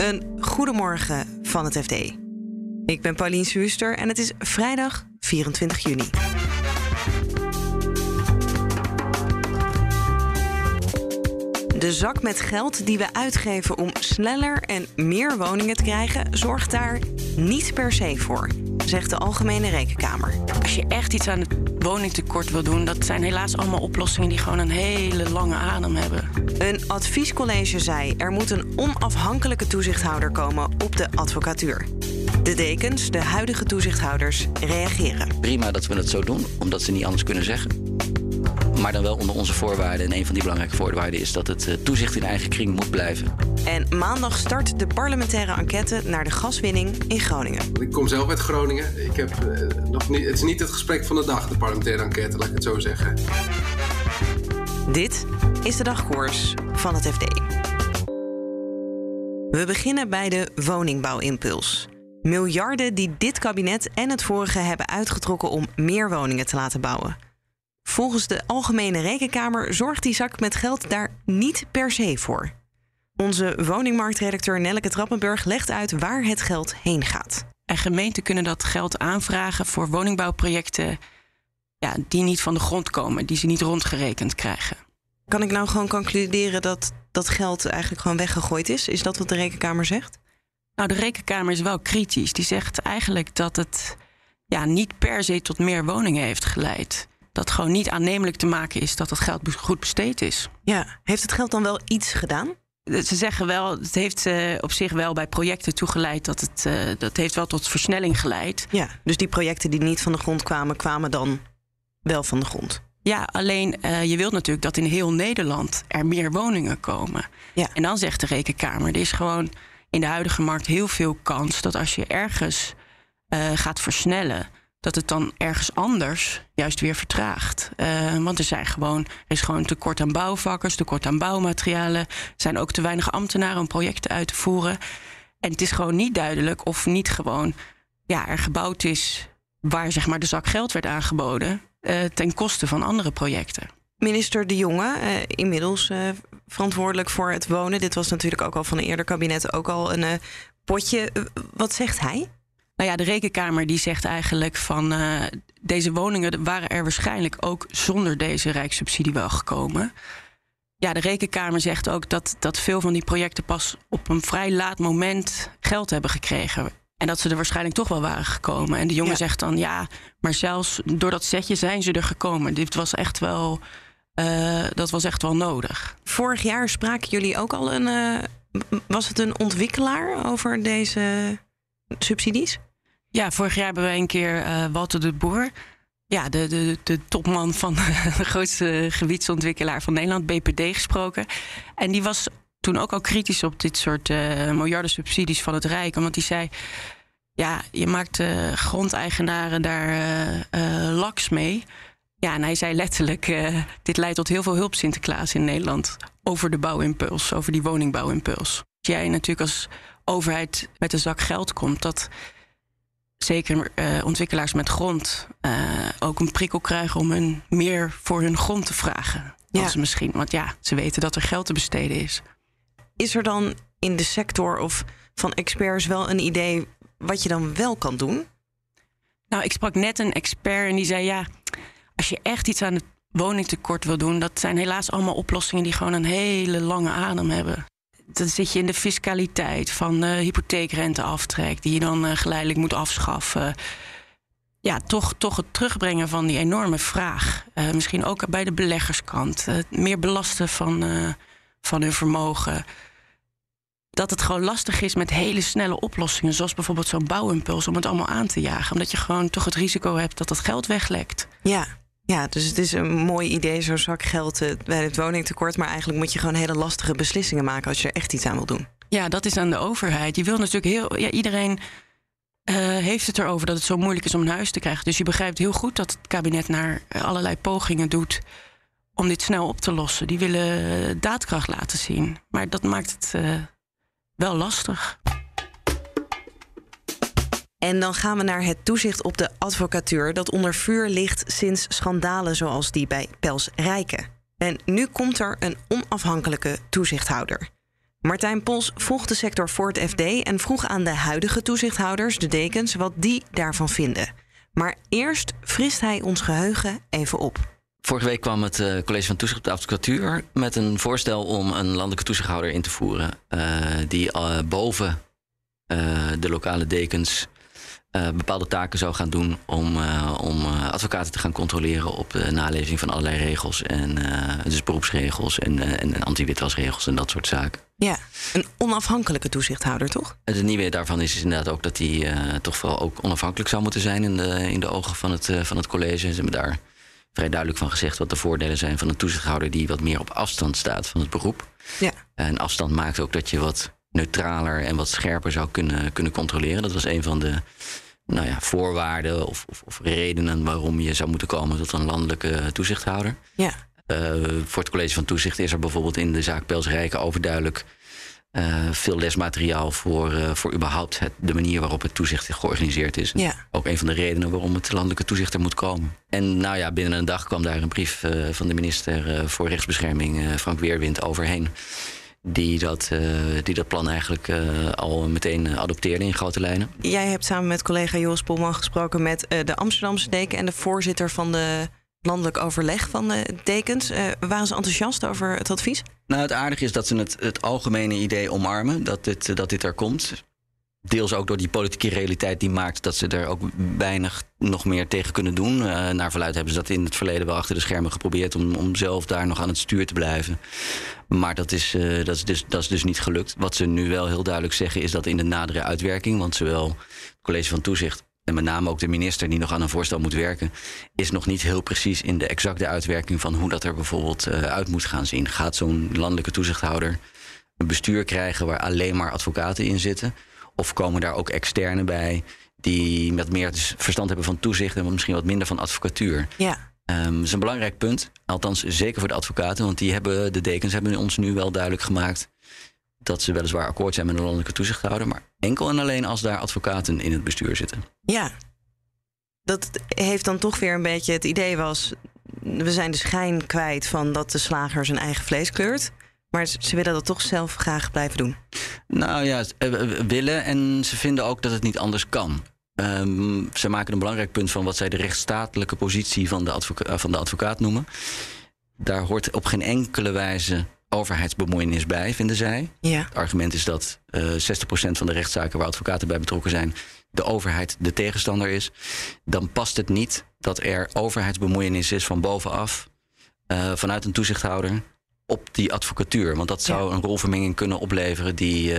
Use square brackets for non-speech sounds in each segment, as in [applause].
Een goedemorgen van het FD. Ik ben Paulien Suuster en het is vrijdag 24 juni. De zak met geld die we uitgeven om sneller en meer woningen te krijgen, zorgt daar niet per se voor, zegt de Algemene Rekenkamer. Als je echt iets aan het woningtekort wil doen, dat zijn helaas allemaal oplossingen die gewoon een hele lange adem hebben. Een adviescollege zei er moet een onafhankelijke toezichthouder komen op de advocatuur. De dekens, de huidige toezichthouders, reageren. Prima dat we het zo doen, omdat ze niet anders kunnen zeggen. Maar dan wel onder onze voorwaarden. En een van die belangrijke voorwaarden is dat het eh, toezicht in eigen kring moet blijven. En maandag start de parlementaire enquête naar de gaswinning in Groningen. Ik kom zelf uit Groningen. Ik heb, uh, nog niet, het is niet het gesprek van de dag, de parlementaire enquête, laat ik het zo zeggen. Dit is de dagkoers van het FD. We beginnen bij de woningbouwimpuls. Miljarden die dit kabinet en het vorige hebben uitgetrokken om meer woningen te laten bouwen. Volgens de Algemene Rekenkamer zorgt die zak met geld daar niet per se voor. Onze woningmarktredacteur Nelleke Trappenburg legt uit waar het geld heen gaat. En gemeenten kunnen dat geld aanvragen voor woningbouwprojecten ja, die niet van de grond komen, die ze niet rondgerekend krijgen. Kan ik nou gewoon concluderen dat dat geld eigenlijk gewoon weggegooid is? Is dat wat de Rekenkamer zegt? Nou, de Rekenkamer is wel kritisch. Die zegt eigenlijk dat het ja, niet per se tot meer woningen heeft geleid dat gewoon niet aannemelijk te maken is dat het geld goed besteed is. Ja, heeft het geld dan wel iets gedaan? Ze zeggen wel, het heeft op zich wel bij projecten toegeleid dat het uh, dat heeft wel tot versnelling geleid. Ja, dus die projecten die niet van de grond kwamen, kwamen dan wel van de grond. Ja, alleen uh, je wilt natuurlijk dat in heel Nederland er meer woningen komen. Ja. En dan zegt de Rekenkamer, er is gewoon in de huidige markt heel veel kans dat als je ergens gaat versnellen, dat het dan ergens anders juist weer vertraagt. Uh, want er, zijn gewoon, er is gewoon tekort aan bouwvakkers, tekort aan bouwmaterialen. Er zijn ook te weinig ambtenaren om projecten uit te voeren. En het is gewoon niet duidelijk of niet gewoon ja, er gebouwd is waar zeg maar, de zak geld werd aangeboden uh, ten koste van andere projecten. Minister De Jonge, uh, inmiddels verantwoordelijk voor het wonen. Dit was natuurlijk ook al van een eerder kabinet ook al een potje. wat zegt hij? Nou ja, de rekenkamer die zegt eigenlijk van uh, deze woningen waren er waarschijnlijk ook zonder deze rijkssubsidie wel gekomen. Ja, de rekenkamer zegt ook dat, dat veel van die projecten pas op een vrij laat moment geld hebben gekregen. En dat ze er waarschijnlijk toch wel waren gekomen. En de jongen zegt dan ja, maar zelfs door dat setje zijn ze er gekomen. Dit was echt wel, uh, dat was echt wel nodig. Vorig jaar spraken jullie ook al een. Uh, was het een ontwikkelaar over deze subsidies? Ja, vorig jaar hebben we een keer uh, Walter de Boer. Ja, de, de, de topman van [laughs] de grootste gebiedsontwikkelaar van Nederland, BPD, gesproken. En die was toen ook al kritisch op dit soort uh, miljarden subsidies van het Rijk. Want die zei: Ja, je maakt uh, grondeigenaren daar laks mee. Ja, en hij zei letterlijk: Dit leidt tot heel veel hulp Sinterklaas in Nederland. Over de bouwimpuls, over die woningbouwimpuls. Als jij natuurlijk als overheid met een zak geld komt, dat zeker uh, ontwikkelaars met grond uh, ook een prikkel krijgen om hun meer voor hun grond te vragen. Ja. Als misschien, want ja, ze weten dat er geld te besteden is. Is er dan in de sector of van experts wel een idee wat je dan wel kan doen? Nou, ik sprak net een expert en die zei ja, als je echt iets aan het woningtekort wil doen, dat zijn helaas allemaal oplossingen die gewoon een hele lange adem hebben dan zit je in de fiscaliteit van uh, hypotheekrenteaftrek, die je dan uh, geleidelijk moet afschaffen. Ja, toch, toch het terugbrengen van die enorme vraag. Uh, misschien ook bij de beleggerskant. meer belasten van, van hun vermogen. Dat het gewoon lastig is met hele snelle oplossingen, zoals bijvoorbeeld zo'n bouwimpuls, om het allemaal aan te jagen. Omdat je gewoon toch het risico hebt dat het geld weglekt. Ja, ja, dus het is een mooi idee, zo'n zak geld uh, bij het woningtekort. Maar eigenlijk moet je gewoon hele lastige beslissingen maken als je er echt iets aan wil doen. Ja, dat is aan de overheid. Je wil natuurlijk heel. Ja, iedereen uh, heeft het erover dat het zo moeilijk is om een huis te krijgen. Dus je begrijpt heel goed dat het kabinet naar allerlei pogingen doet om dit snel op te lossen. Die willen daadkracht laten zien. Maar dat maakt het wel lastig. En dan gaan we naar het toezicht op de advocatuur, dat onder vuur ligt sinds schandalen zoals die bij Pels Rijken. En nu komt er een onafhankelijke toezichthouder. Martijn Pols volgt de sector voor het FD en vroeg aan de huidige toezichthouders, de dekens, wat die daarvan vinden. Maar eerst frist hij ons geheugen even op. Vorige week kwam het uh, College van Toezicht op de Advocatuur met een voorstel om een landelijke toezichthouder in te voeren. Uh, die uh, boven de lokale dekens bepaalde taken zou gaan doen om, om advocaten te gaan controleren op de naleving van allerlei regels. En, dus beroepsregels en, en anti-witwasregels en dat soort zaken. Ja, een onafhankelijke toezichthouder, toch? Het nieuwe daarvan is, is inderdaad ook dat hij toch vooral ook onafhankelijk zou moeten zijn in de, in de ogen van het, van het college. Ze hebben daar vrij duidelijk van gezegd wat de voordelen zijn van een toezichthouder die wat meer op afstand staat van het beroep. Ja. En afstand maakt ook dat je wat neutraler en wat scherper zou kunnen, kunnen controleren. Dat was een van de nou ja, voorwaarden of, of, of redenen waarom je zou moeten komen tot een landelijke toezichthouder. Ja. Uh, voor het college van toezicht is er bijvoorbeeld in de zaak Pels Rijken overduidelijk uh, veel lesmateriaal voor, uh, voor überhaupt het, de manier waarop het toezicht georganiseerd is. Ja. Ook een van de redenen waarom het landelijke toezicht er moet komen. En nou ja, binnen een dag kwam daar een brief uh, van de minister voor rechtsbescherming, Frank Weerwind, overheen. Die dat, die dat plan eigenlijk al meteen adopteerde in grote lijnen. Jij hebt samen met collega Jos Polman gesproken met de Amsterdamse deken en de voorzitter van de landelijk overleg van de dekens. Uh, waren ze enthousiast over het advies? Nou, het aardige is dat ze het, het algemene idee omarmen dat dit, dat dit er komt. Deels ook door die politieke realiteit die maakt dat ze er ook weinig nog meer tegen kunnen doen. Uh, naar verluid hebben ze dat in het verleden wel achter de schermen geprobeerd om, om zelf daar nog aan het stuur te blijven. Maar dat is, uh, dat, is dus, dat is dus niet gelukt. Wat ze nu wel heel duidelijk zeggen is dat in de nadere uitwerking, want zowel het college van toezicht en met name ook de minister die nog aan een voorstel moet werken, is nog niet heel precies in de exacte uitwerking van hoe dat er bijvoorbeeld uh, uit moet gaan zien. Gaat zo'n landelijke toezichthouder een bestuur krijgen waar alleen maar advocaten in zitten? Of komen daar ook externen bij die met meer verstand hebben van toezicht en misschien wat minder van advocatuur? Ja. Um, dat is een belangrijk punt. Althans, zeker voor de advocaten, want die hebben, de dekens hebben ons nu wel duidelijk gemaakt dat ze weliswaar akkoord zijn met een landelijke toezichthouder, maar enkel en alleen als daar advocaten in het bestuur zitten. Ja, dat heeft dan toch weer een beetje het idee was. We zijn de schijn kwijt van dat de slager zijn eigen vlees kleurt. Maar ze willen dat toch zelf graag blijven doen. Nou ja, willen en ze vinden ook dat het niet anders kan. Um, ze maken een belangrijk punt van wat zij de rechtsstatelijke positie van de, advoca van de advocaat noemen. Daar hoort op geen enkele wijze overheidsbemoeienis bij, vinden zij. Ja. Het argument is dat uh, 60% van de rechtszaken waar advocaten bij betrokken zijn, de overheid de tegenstander is. Dan past het niet dat er overheidsbemoeienis is van bovenaf, uh, vanuit een toezichthouder, op die advocatuur. Want dat zou ja. een rolvermenging kunnen opleveren die, uh,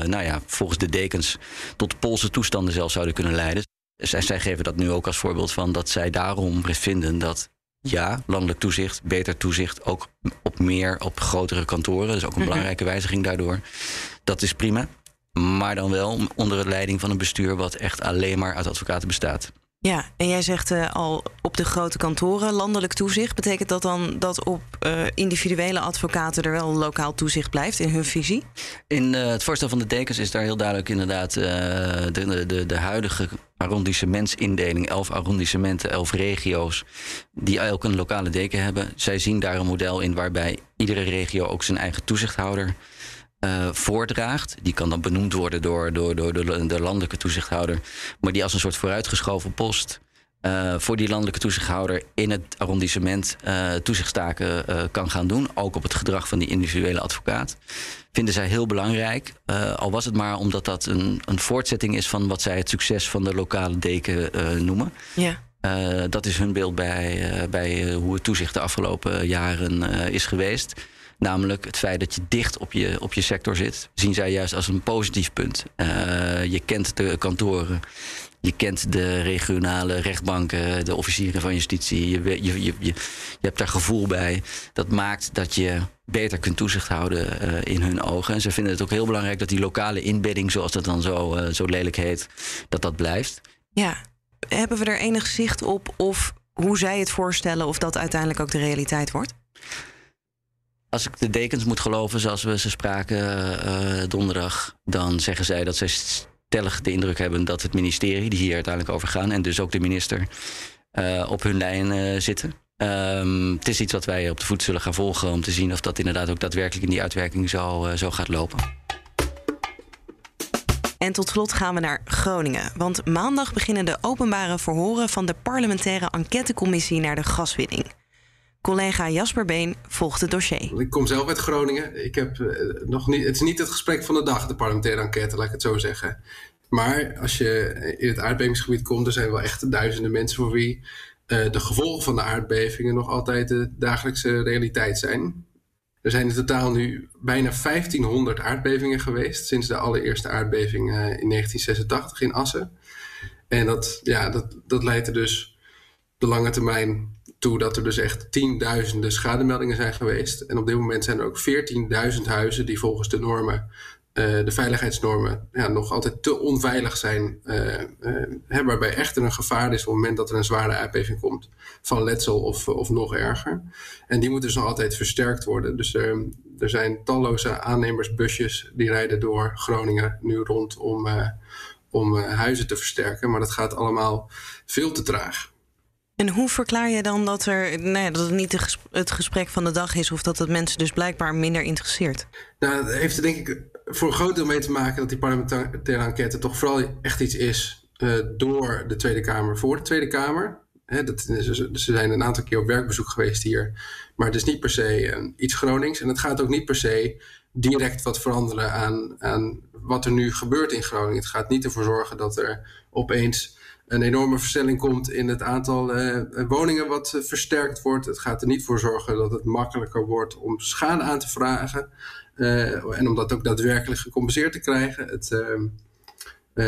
nou ja, volgens de dekens tot Poolse toestanden zelfs zouden kunnen leiden. Zij, zij geven dat nu ook als voorbeeld van dat zij daarom vinden dat ja, landelijk toezicht, beter toezicht, ook op meer, op grotere kantoren. Dus ook een belangrijke wijziging daardoor. Dat is prima. Maar dan wel onder de leiding van een bestuur wat echt alleen maar uit advocaten bestaat. Ja, en jij zegt uh, al op de grote kantoren landelijk toezicht. Betekent dat dan dat op uh, individuele advocaten er wel lokaal toezicht blijft in hun visie? In uh, het voorstel van de dekens is daar heel duidelijk inderdaad de, de, de huidige arrondissementsindeling, elf arrondissementen, elf regio's, die elk een lokale deken hebben. Zij zien daar een model in waarbij iedere regio ook zijn eigen toezichthouder uh, voordraagt. Die kan dan benoemd worden door, door, door de, de, landelijke toezichthouder. Maar die als een soort vooruitgeschoven post uh, voor die landelijke toezichthouder in het arrondissement uh, toezichtstaken kan gaan doen. Ook op het gedrag van die individuele advocaat. Vinden zij heel belangrijk. al was het maar omdat dat een, een voortzetting is van wat zij het succes van de lokale deken noemen. Ja. dat is hun beeld bij, bij hoe het toezicht de afgelopen jaren is geweest. Namelijk het feit dat je dicht op je, op je sector zit, zien zij juist als een positief punt. Uh, je kent de kantoren, je kent de regionale rechtbanken, de officieren van justitie. Je, je, je, je, hebt daar gevoel bij. Dat maakt dat je beter kunt toezicht houden uh, in hun ogen. En ze vinden het ook heel belangrijk dat die lokale inbedding, zoals dat dan zo, uh, zo lelijk heet, dat dat blijft. Ja, hebben we er enig zicht op of hoe zij het voorstellen of dat uiteindelijk ook de realiteit wordt? Als ik de dekens moet geloven, zoals we ze spraken uh, donderdag, dan zeggen zij dat zij stellig de indruk hebben dat het ministerie, die hier uiteindelijk over gaan, en dus ook de minister, uh, op hun lijn zitten. Ehm, het is iets wat wij op de voet zullen gaan volgen om te zien of dat inderdaad ook daadwerkelijk in die uitwerking zo, zo gaat lopen. En tot slot gaan we naar Groningen. Want maandag beginnen de openbare verhoren van de parlementaire enquêtecommissie naar de gaswinning. Collega Jasper Been volgt het dossier. Ik kom zelf uit Groningen. Ik heb, uh, nog niet, het is niet het gesprek van de dag, de parlementaire enquête, laat ik het zo zeggen. Maar als je in het aardbevingsgebied komt, er zijn wel echt duizenden mensen voor wie uh, de gevolgen van de aardbevingen nog altijd de dagelijkse realiteit zijn. Er zijn in totaal nu bijna 1500 aardbevingen geweest sinds de allereerste aardbeving uh, in 1986 in Assen. En dat, ja, dat, dat leidt er dus de lange termijn toe dat er dus echt tienduizenden schademeldingen zijn geweest. En op dit moment zijn er ook 14.000 huizen die volgens de normen, uh, de veiligheidsnormen, ja, nog altijd te onveilig zijn. Uh, uh, waarbij echt er een gevaar is op het moment dat er een zware aardbeving komt. Van letsel of, of nog erger. En die moeten dus nog altijd versterkt worden. Dus er, er zijn talloze aannemersbusjes die rijden door Groningen nu rond om, om huizen te versterken. Maar dat gaat allemaal veel te traag. En hoe verklaar je dan dat, er, nou ja, dat het niet het gesprek van de dag is of dat het mensen dus blijkbaar minder interesseert? Nou, dat heeft er denk ik voor een groot deel mee te maken dat die parlementaire enquête toch vooral echt iets is uh, door de Tweede Kamer voor de Tweede Kamer. Dat, ze, ze zijn een aantal keer op werkbezoek geweest hier. Maar het is niet per se iets Gronings. En het gaat ook niet per se direct wat veranderen aan, aan wat er nu gebeurt in Groningen. Het gaat niet ervoor zorgen dat er opeens een enorme versnelling komt in het aantal uh, woningen wat uh, versterkt wordt. Het gaat er niet voor zorgen dat het makkelijker wordt om schade aan te vragen. Uh, en om dat ook daadwerkelijk gecompenseerd te krijgen. Het, ehm,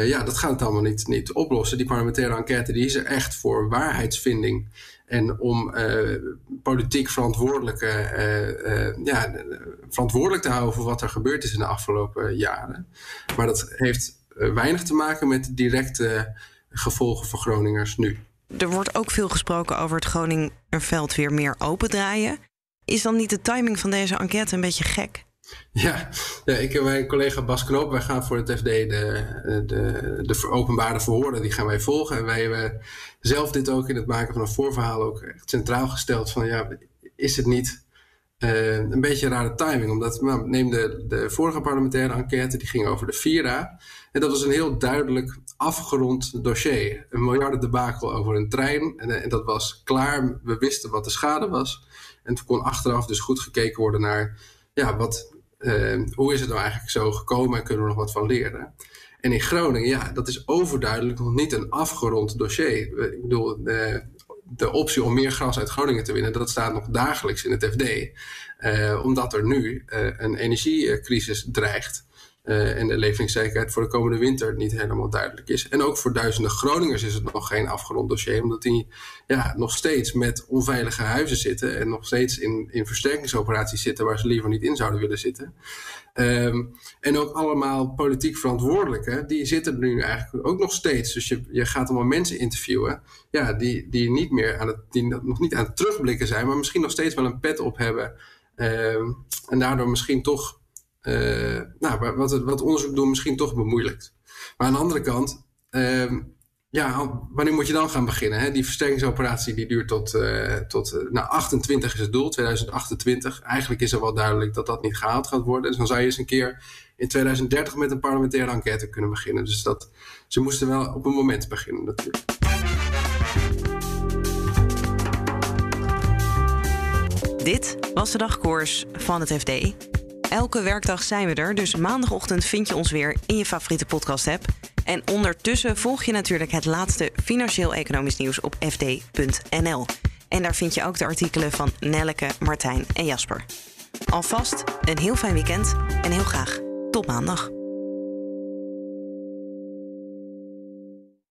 ja, dat gaat het allemaal niet, niet oplossen. Die parlementaire enquête die is er echt voor waarheidsvinding. En om politiek verantwoordelijke, ja, verantwoordelijk te houden voor wat er gebeurd is in de afgelopen jaren. Maar dat heeft weinig te maken met directe gevolgen voor Groningers nu. Er wordt ook veel gesproken over het Groningerveld weer meer opendraaien. Is dan niet de timing van deze enquête een beetje gek? Ja, ja ik en mijn collega Bas Knoop, wij gaan voor het FD de, de, de openbare verhoren, die gaan wij volgen. En wij hebben zelf dit ook in het maken van een voorverhaal ook echt centraal gesteld van ja, is het niet uh, een beetje een rare timing? Omdat, nou, neem de, de vorige parlementaire enquête, die ging over de Vira. En dat was een heel duidelijk afgerond dossier. Een miljarden debakel over een trein. En, en, dat was klaar. We wisten wat de schade was. En toen kon achteraf dus goed gekeken worden naar... Ja, wat, uh, hoe is het nou eigenlijk zo gekomen en kunnen we nog wat van leren? En in Groningen, ja, dat is overduidelijk nog niet een afgerond dossier. Ik bedoel, de, de optie om meer gras uit Groningen te winnen, dat staat nog dagelijks in het FD. Omdat er nu een energiecrisis dreigt. Uh, en de leveringszekerheid voor de komende winter niet helemaal duidelijk is. En ook voor duizenden Groningers is het nog geen afgerond dossier, omdat die ja, nog steeds met onveilige huizen zitten en nog steeds in, in versterkingsoperaties zitten waar ze liever niet in zouden willen zitten. Um, en ook allemaal politiek verantwoordelijken, die zitten nu eigenlijk ook nog steeds. Dus je, je gaat allemaal mensen interviewen ja, die, die, niet meer aan het, die nog niet aan het terugblikken zijn, maar misschien nog steeds wel een pet op hebben. Um, en daardoor misschien toch uh, nou, wat, wat onderzoek doen misschien toch bemoeilijkt. Maar aan de andere kant, uh, ja, wanneer moet je dan gaan beginnen? Hè? Die versterkingsoperatie die duurt tot, uh, tot uh, nou, 28 is het doel, 2028. Eigenlijk is er wel duidelijk dat dat niet gehaald gaat worden. Dus dan zou je eens een keer in 2030 met een parlementaire enquête kunnen beginnen. Dus dat, ze moesten wel op een moment beginnen natuurlijk. Dit was de dagkoers van het FD. Elke werkdag zijn we er, dus maandagochtend vind je ons weer in je favoriete podcast-app. En ondertussen volg je natuurlijk het laatste financieel-economisch nieuws op fd.nl. En daar vind je ook de artikelen van Nelleke, Martijn en Jasper. Alvast een heel fijn weekend en heel graag tot maandag.